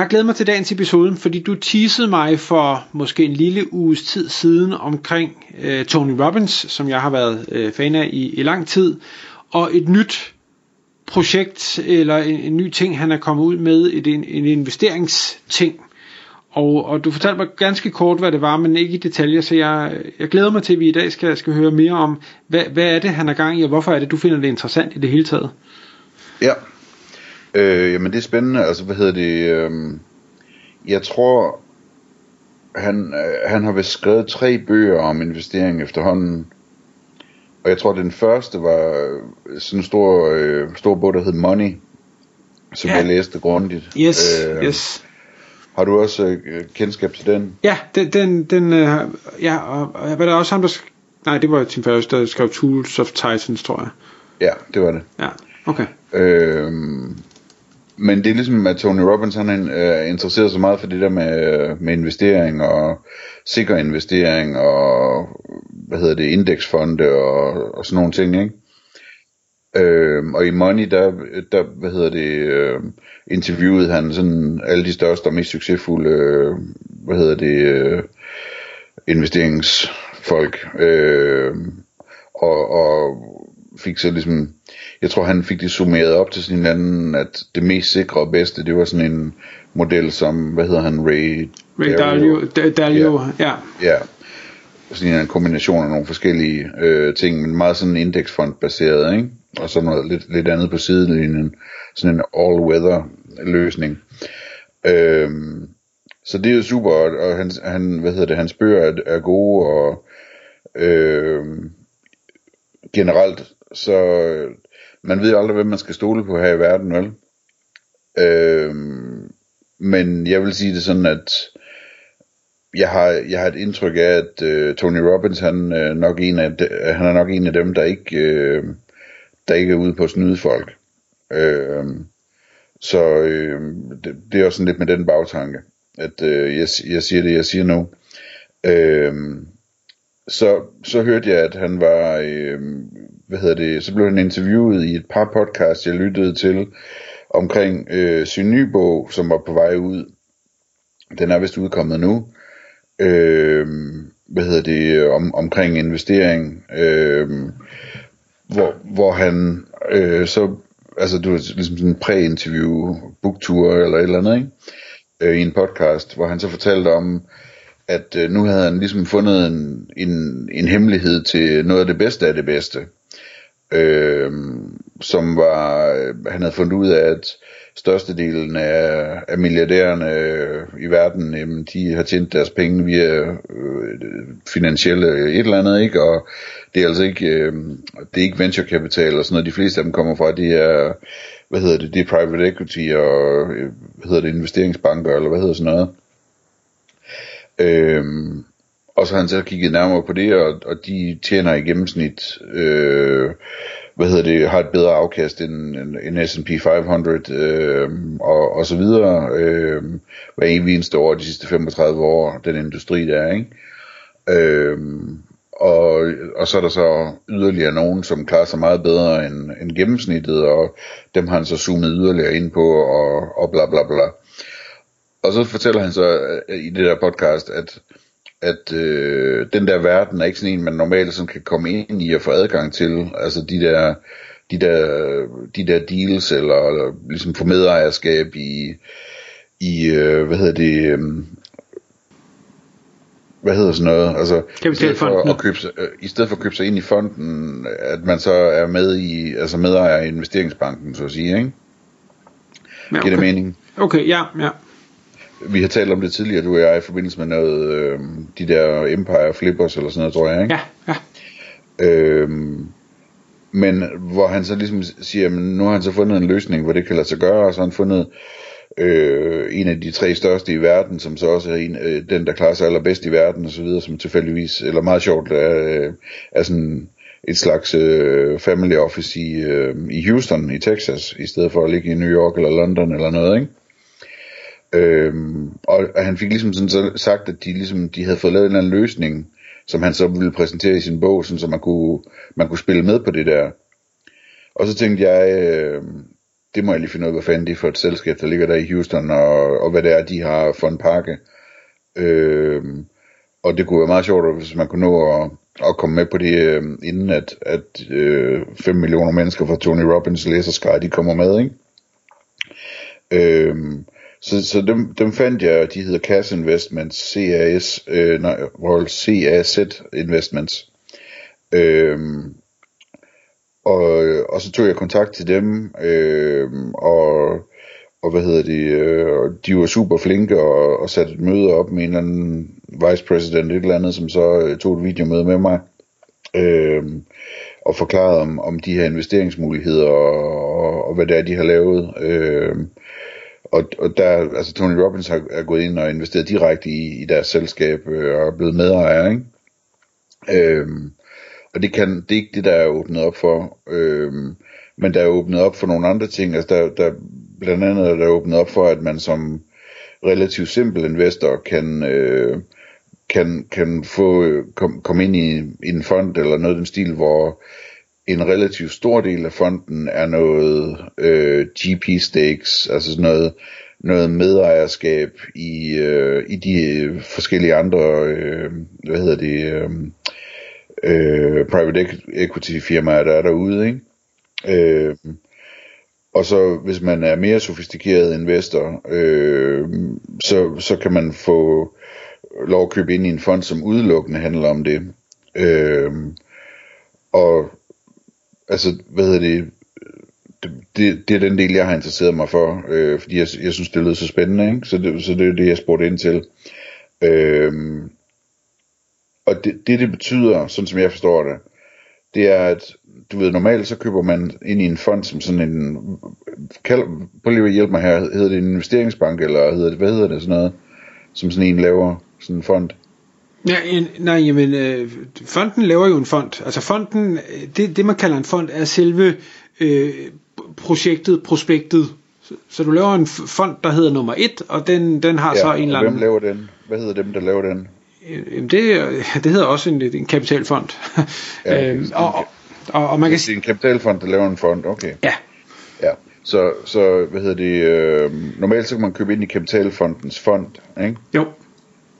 Jeg glæder mig til dagens episode, fordi du teasede mig for måske en lille uges tid siden omkring øh, Tony Robbins, som jeg har været øh, fan af i, i lang tid, og et nyt projekt eller en, en ny ting, han er kommet ud med, et, en, en investeringsting. Og, og du fortalte mig ganske kort, hvad det var, men ikke i detaljer, så jeg, jeg glæder mig til, at vi i dag skal, skal høre mere om, hvad, hvad er det, han er gang i, og hvorfor er det, du finder det interessant i det hele taget? Ja, øh, jamen det er spændende. Altså, hvad hedder det? Øh, jeg tror, han, øh, han har vist skrevet tre bøger om investering efterhånden. Og jeg tror, den første var øh, sådan en stor, øh, stor bog, der hed Money, som Ja. jeg læste grundigt. Yes, Øh, yes. Har du også øh, kendskab til den? Ja, den, den, den øh, ja, og, og var der også ham, der sk- Nej, det var Tim Ferriss, der skrev Tools of Titans, tror jeg. Ja, det var det. Ja, okay. Øhm, men det er ligesom, at Tony Robbins han er øh, interesseret så meget for det der med, øh, med investering og sikker investering og hvad hedder det, indeksfonde og, og sådan nogle ting, ikke? Øh, og i Money, der, der hvad hedder det, øh, interviewede han sådan alle de største og mest succesfulde, øh, hvad hedder det, øh, investeringsfolk. Øh, og, og fik så ligesom, jeg tror han fik det summeret op til sådan en anden, at det mest sikre og bedste, det var sådan en model som, hvad hedder han, Ray, Ray Dalio, Da- Dalio ja. Ja, sådan en kombination af nogle forskellige øh, ting, men meget sådan indeksfond baseret, ikke? Og så noget lidt, lidt andet på sidelinjen, sådan en all-weather løsning. Øhm, så det er jo super, og, og han, han, hvad hedder det, hans bøger er, er gode, og øh, generelt, så øh, man ved aldrig, hvem man skal stole på her i verden, vel? Øh, men jeg vil sige det sådan, at jeg har, jeg har et indtryk af, at øh, Tony Robbins, han, øh, nok en af de, han er nok en af dem, der ikke, øh, der ikke er ude på at snyde folk. Øh, så øh, det, det er også sådan lidt med den bagtanke, at øh, jeg, jeg siger det, jeg siger nu. Øh, så, så hørte jeg, at han var, øh, hvad hedder det, så blev han interviewet i et par podcasts, jeg lyttede til, omkring øh, sin nye bog, som var på vej ud. Den er vist udkommet nu. Øh, hvad hedder det, om, omkring investering, øh, hvor, hvor han øh, så, altså du var ligesom sådan en præ-interview, booktour eller et eller andet, ikke? Øh, i en podcast, hvor han så fortalte om, at øh, nu havde han ligesom fundet en, en, en hemmelighed til noget af det bedste af det bedste. Øh, som var, øh, han havde fundet ud af, at størstedelen af, af milliardærerne øh, i verden, jamen, de har tjent deres penge via øh, finansielle øh, et eller andet, ikke? Og det er altså ikke, øh, det er ikke venture capital og sådan noget. De fleste af dem kommer fra, de er, hvad hedder det, det er private equity og, hvad hedder det, investeringsbanker, eller hvad hedder sådan noget. Øhm, og så har han så kigget nærmere på det, og, og de tjener i gennemsnit, øh, hvad hedder det, har et bedre afkast end, end, end S&P 500, øh, og, og så videre, øh, hver eneste år de sidste 35 år, den industri der er, ikke? Øh, og, og så er der så yderligere nogen, som klarer sig meget bedre end, end gennemsnittet, og dem har han så zoomet yderligere ind på, og, og bla bla bla. Og så fortæller han så øh, i det der podcast, at, at øh, den der verden er ikke sådan en, man normalt sådan kan komme ind i og få adgang til. Altså de der, de der, de der deals, eller, eller ligesom få medejerskab i, i øh, hvad hedder det, øh, hvad hedder sådan noget, altså i stedet, for at købe, sig- øh, i stedet for at købe sig ind i fonden, at man så er med i, altså medejer i investeringsbanken, så at sige, ikke? ja Giver det mening? Okay, ja, ja. Vi har talt om det tidligere, du og jeg, i forbindelse med noget, øh, de der Empire Flippers eller sådan noget, tror jeg, ikke? Ja, ja. Øhm, men hvor han så ligesom siger, at nu har han så fundet en løsning, hvor det kan lade sig gøre, og så har han fundet øh, en af de tre største i verden, som så også er en, øh, den, der klarer sig allerbedst i verden og så videre, som tilfældigvis, eller meget sjovt, er, øh, er sådan et slags øh, family office i, øh, i Houston i Texas, i stedet for at ligge i New York eller London eller noget, ikke? Øhm, og han fik ligesom sådan så sagt, at de, ligesom, de havde fået lavet en eller anden løsning, som han så ville præsentere i sin bog, sådan, så man kunne, man kunne spille med på det der. Og så tænkte jeg, øh, det må jeg lige finde ud af, hvad fanden det er for et selskab, der ligger der i Houston, og, og hvad det er, de har for en pakke. Øh, og det kunne være meget sjovt, hvis man kunne nå at, at komme med på det, øh, inden at, at øh, 5 millioner mennesker fra Tony Robbins læserskare, de kommer med, ikke? Øh, så, så dem, dem fandt jeg, de hedder CAS Investments, CAS, øh, nej, CAZ Investments. Øhm, og, og så tog jeg kontakt til dem, øh, og, og hvad hedder de, øh, de var super flinke og, og satte et møde op med en eller anden vice president, et eller andet, som så øh, tog et videomøde med mig, øh, og forklarede om, om de her investeringsmuligheder, og, og, og hvad det er, de har lavet. Øh, og, og der, altså Tony Robbins har, er gået ind og investeret direkte i, i deres selskab, øh, og er blevet medejer, ikke? Øhm, og det, kan, det er ikke det, der er åbnet op for. Øhm, men der er åbnet op for nogle andre ting. Altså der, der, blandt andet er der åbnet op for, at man som relativt simpel investor kan, øh, kan, kan få øh, kom, komme ind i, i en fond eller noget af den stil, hvor en relativt stor del af fonden er noget øh, GP stakes, altså sådan noget, noget medejerskab i, øh, i de forskellige andre, øh, hvad hedder det, øh, øh, private equity firmaer, der er derude, ikke? Øh, og så hvis man er mere sofistikeret investor, øh, så, så kan man få lov at købe ind i en fond, som udelukkende handler om det. Øh, og altså, hvad hedder det, øh, det, det, det er den del, jeg har interesseret mig for, øh, fordi jeg, jeg synes, det lyder så spændende, ikke? Så, det, så det er det, jeg spurgte ind til. Øh, og det, det, det betyder, sådan som jeg forstår det, det er, at du ved, normalt så køber man ind i en fond som sådan en, kald, prøv lige at hjælpe mig her, hedder det en investeringsbank, eller hedder det, hvad hedder det sådan noget, som sådan en laver, sådan en fond? Ja, nej, jamen, øh, fonden laver jo en fond. Altså fonden, det, det man kalder en fond, er selve øh, projektet, prospektet. Så, så du laver en fond, der hedder nummer et, og den, den har ja, så en eller anden... hvem laver den? Hvad hedder dem, der laver den? Jamen det, det hedder også en, en kapitalfond. Ja, øhm, og, og, og, og man kan Det er en kapitalfond, der laver en fond, okay. Ja. Ja, så, så hvad hedder det, øh, normalt så kan man købe ind i kapitalfondens fond, ikke? Jo.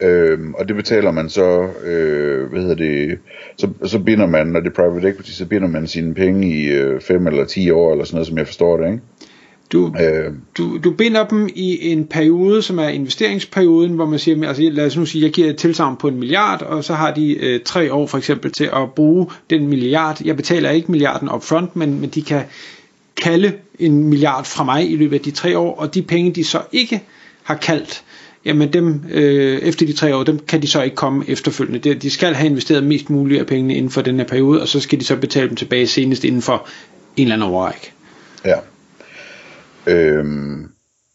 Øhm, og det betaler man så, øh, hvad hedder det, så, så binder man, når det er private equity, så binder man sine penge i 5 øh, eller 10 år, eller sådan noget, som jeg forstår det, ikke? Du, øh. du, du binder dem i en periode, som er investeringsperioden, hvor man siger, altså lad os nu sige, jeg giver et tilsavn på en milliard, og så har de øh, tre år for eksempel til at bruge den milliard. Jeg betaler ikke milliarden upfront, men, men de kan kalde en milliard fra mig i løbet af de tre år, og de penge, de så ikke har kaldt, jamen dem øh, efter de tre år, dem kan de så ikke komme efterfølgende. De skal have investeret mest muligt af pengene inden for den her periode, og så skal de så betale dem tilbage senest inden for en eller anden overræk. Ja. Øhm,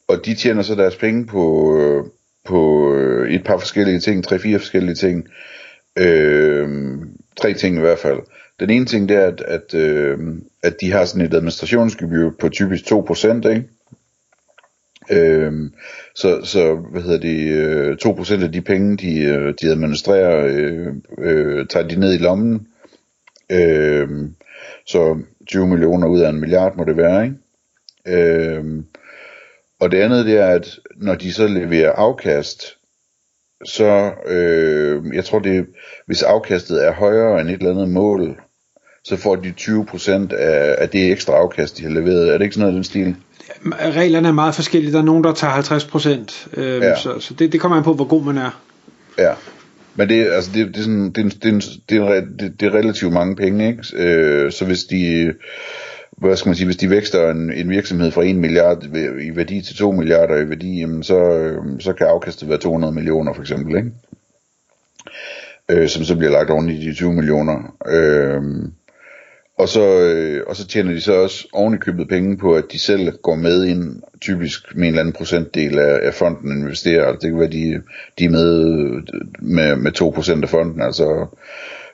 og de tjener så deres penge på, på et par forskellige ting, tre-fire forskellige ting. Øhm, tre ting i hvert fald. Den ene ting det er, at, at, øh, at de har sådan et administrationsgebyr på typisk 2%, ikke? Øhm, så, så, hvad hedder det, øh, 2% af de penge, de, øh, de administrerer, øh, øh, tager de ned i lommen. Øhm, så 20 millioner ud af en milliard må det være, ikke? Øhm, og det andet det er, at når de så leverer afkast, så øh, jeg tror det, hvis afkastet er højere end et eller andet mål, så får de 20% af, af det ekstra afkast, de har leveret. Er det ikke sådan noget den stil? Reglerne er meget forskellige. Der er nogen, der tager 50%, øh, ja. så, så det, det kommer an på, hvor god man er. Ja, men det, altså det, det, er, sådan, det, er, det, er, det, er, det, det er relativt mange penge, ikke? Øh, så hvis de hvad skal man sige, hvis de vækster en, en virksomhed fra 1 milliard i værdi til 2 milliarder i værdi, jamen så, øh, så kan afkastet være 200 millioner for eksempel, ikke? Øh, som så bliver lagt oven i de 20 millioner. Øh, og så, øh, og så tjener de så også oven i købet penge på, at de selv går med ind, typisk med en eller anden procentdel af, af fonden investerer. Altså det kan være, de, de er med med, med 2% af fonden, altså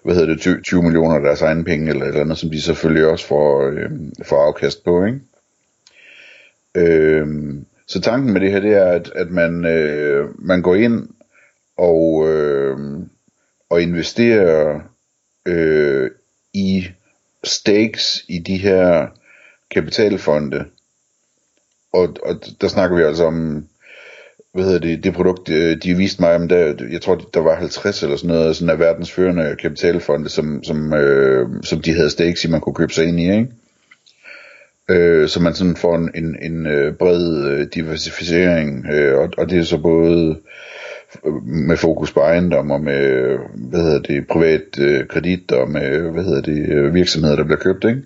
hvad hedder det, 20, 20 millioner af deres egne penge, eller et eller andet, som de selvfølgelig også får, øh, får afkast på, ikke? Øh, så tanken med det her, det er, at, at man, øh, man går ind og, øh, og investerer øh, i stakes i de her kapitalfonde. Og, og der snakker vi altså om, hvad hedder det, det produkt, øh, de viste mig om, der, jeg tror, der var 50 eller sådan noget, sådan af verdens førende kapitalfonde, som, som, øh, som de havde stakes i, man kunne købe sig ind i, ikke? Øh, så man sådan får en, en, en øh, bred øh, diversificering, øh, og, og det er så både med fokus på ejendom og med, hvad hedder det, privat øh, kredit og med, hvad hedder det, øh, virksomheder, der bliver købt, ikke?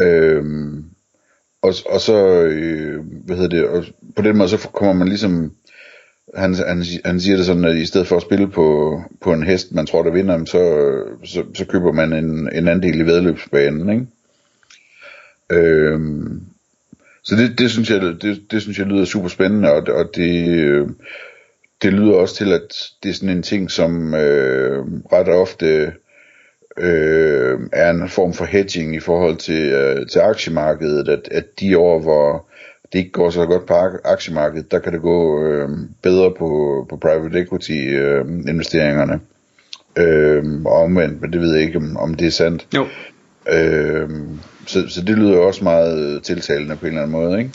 Øhm, og, og så, øh, hvad hedder det, og på den måde, så kommer man ligesom, han, han, han siger det sådan, at i stedet for at spille på, på en hest, man tror, der vinder, så, så, så køber man en, en andel i vedløbsbanen, ikke? Øhm, så det, det, synes jeg, det, det synes jeg lyder super spændende, og, og det, øh, det lyder også til, at det er sådan en ting, som øh, ret ofte øh, er en form for hedging i forhold til, øh, til aktiemarkedet, at, at de år, hvor det ikke går så godt på aktiemarkedet, der kan det gå øh, bedre på, på private equity øh, investeringerne. Øh, og omvendt, men det ved jeg ikke, om, om det er sandt. Jo. Øh, så, så det lyder også meget tiltalende på en eller anden måde, ikke?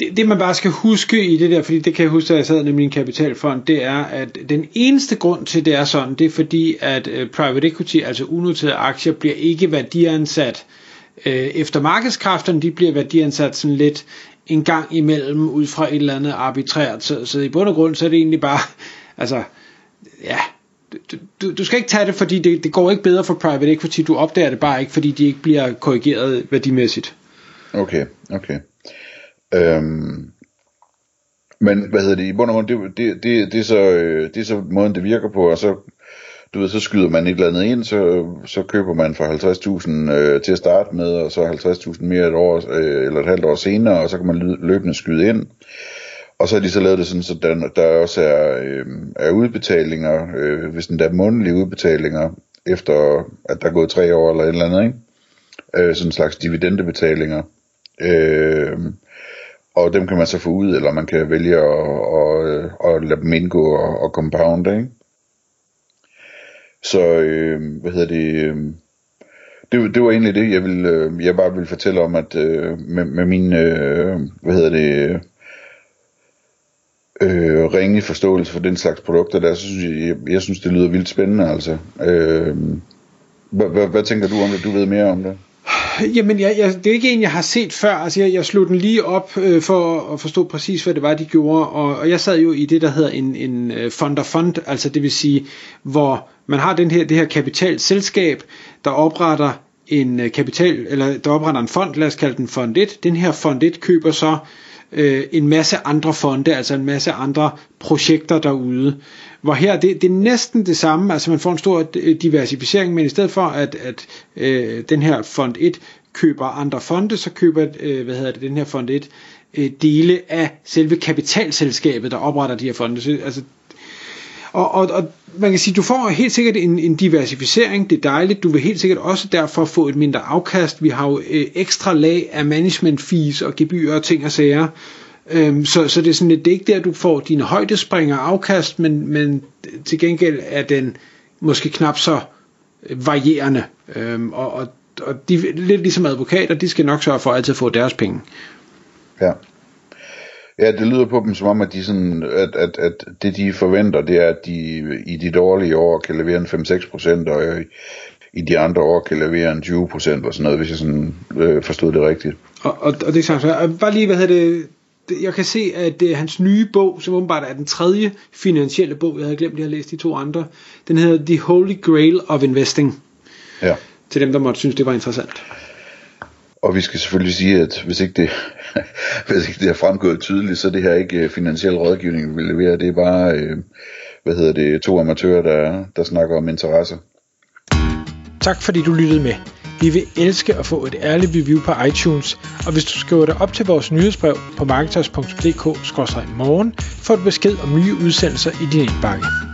Det, det man bare skal huske i det der, fordi det kan jeg huske, da jeg sad i min kapitalfond, det er, at den eneste grund til, det er sådan, det er fordi, at uh, private equity, altså unoterede aktier, bliver ikke værdiansat uh, efter markedskræfterne, de bliver værdiansat sådan lidt en gang imellem, ud fra et eller andet arbitrært, så, så i bund og grund, så er det egentlig bare, altså, ja, du, du, du skal ikke tage det, fordi det, det går ikke bedre for private equity, du opdager det bare ikke, fordi de ikke bliver korrigeret værdimæssigt. Okay, okay. Øhm, men hvad hedder det, i bund og grund, det, det, det, det, er så, øh, det er så måden, det virker på, og så, du ved, så skyder man et eller andet ind, så, så køber man for 50.000 øh, til at starte med, og så 50.000 mere et år, øh, eller et halvt år senere, og så kan man løbende skyde ind. Og så har de så lavet det sådan, så der, der også er, øh, er udbetalinger, øh, hvis den der er månedlige udbetalinger, efter at der er gået tre år eller et eller andet, ikke? Øh, sådan en slags dividendebetalinger. Øh, og dem kan man så få ud, eller man kan vælge at, at, at lade dem indgå og, og compound, ikke? Så, øh, hvad hedder det, øh, det, det var egentlig det, jeg ville, øh, jeg bare ville fortælle om, at øh, med, med min, øh, hvad hedder det, øh, ringe forståelse for den slags produkter der, så synes jeg, jeg, jeg synes, det lyder vildt spændende, altså. Øh, hvad, hvad, hvad tænker du om det? Du ved mere om det? Jamen, jeg, jeg, det er ikke en, jeg har set før. Altså, jeg, jeg slog den lige op øh, for at forstå præcis, hvad det var, de gjorde. Og, og jeg sad jo i det, der hedder en, en uh, fund of fund, altså det vil sige, hvor man har den her, det her kapitalselskab, der opretter en uh, kapital, eller der opretter en fond, lad os kalde den fond 1. Den her fond 1 køber så øh, øh, en masse andre fonde, altså en masse andre projekter derude. Hvor her, det, det er næsten det samme, altså man får en stor diversificering, men i stedet for at, at øh, den her fond 1 køber andre fonde, så køber øh, hvad hedder det, den her fond 1 øh, dele af selve kapitalselskabet, der opretter de her fonde. Så, altså, og, og, og man kan sige, du får helt sikkert en, en diversificering, det er dejligt, du vil helt sikkert også derfor få et mindre afkast. Vi har jo øh, ekstra lag af management fees og gebyrer og ting og sager, Øhm, så, så det er sådan lidt, det er ikke der, du får dine højdespringer afkast, men, men til gengæld er den måske knap så øh, varierende. Øhm, og, og, og de, lidt ligesom advokater, de skal nok sørge for at altid få deres penge. Ja. Ja, det lyder på dem som om, at, de sådan, at, at, at det de forventer, det er, at de i de dårlige år kan levere en 5-6%, og i de andre år kan levere en 20% og sådan noget, hvis jeg sådan øh, forstod det rigtigt. Og, og, og det er sagt, bare lige, hvad hedder det, jeg kan se, at det er hans nye bog, som åbenbart er den tredje finansielle bog, jeg havde glemt, at jeg har læst de to andre, den hedder The Holy Grail of Investing. Ja. Til dem, der måtte synes, det var interessant. Og vi skal selvfølgelig sige, at hvis ikke det, hvis ikke det er fremgået tydeligt, så er det her ikke øh, finansiel rådgivning, vi vil levere. Det er bare, øh, hvad hedder det, to amatører, der, der snakker om interesser. Tak fordi du lyttede med. Vi vil elske at få et ærligt review på iTunes, og hvis du skriver dig op til vores nyhedsbrev på marketers.dk-morgen, får du besked om nye udsendelser i din indbakke.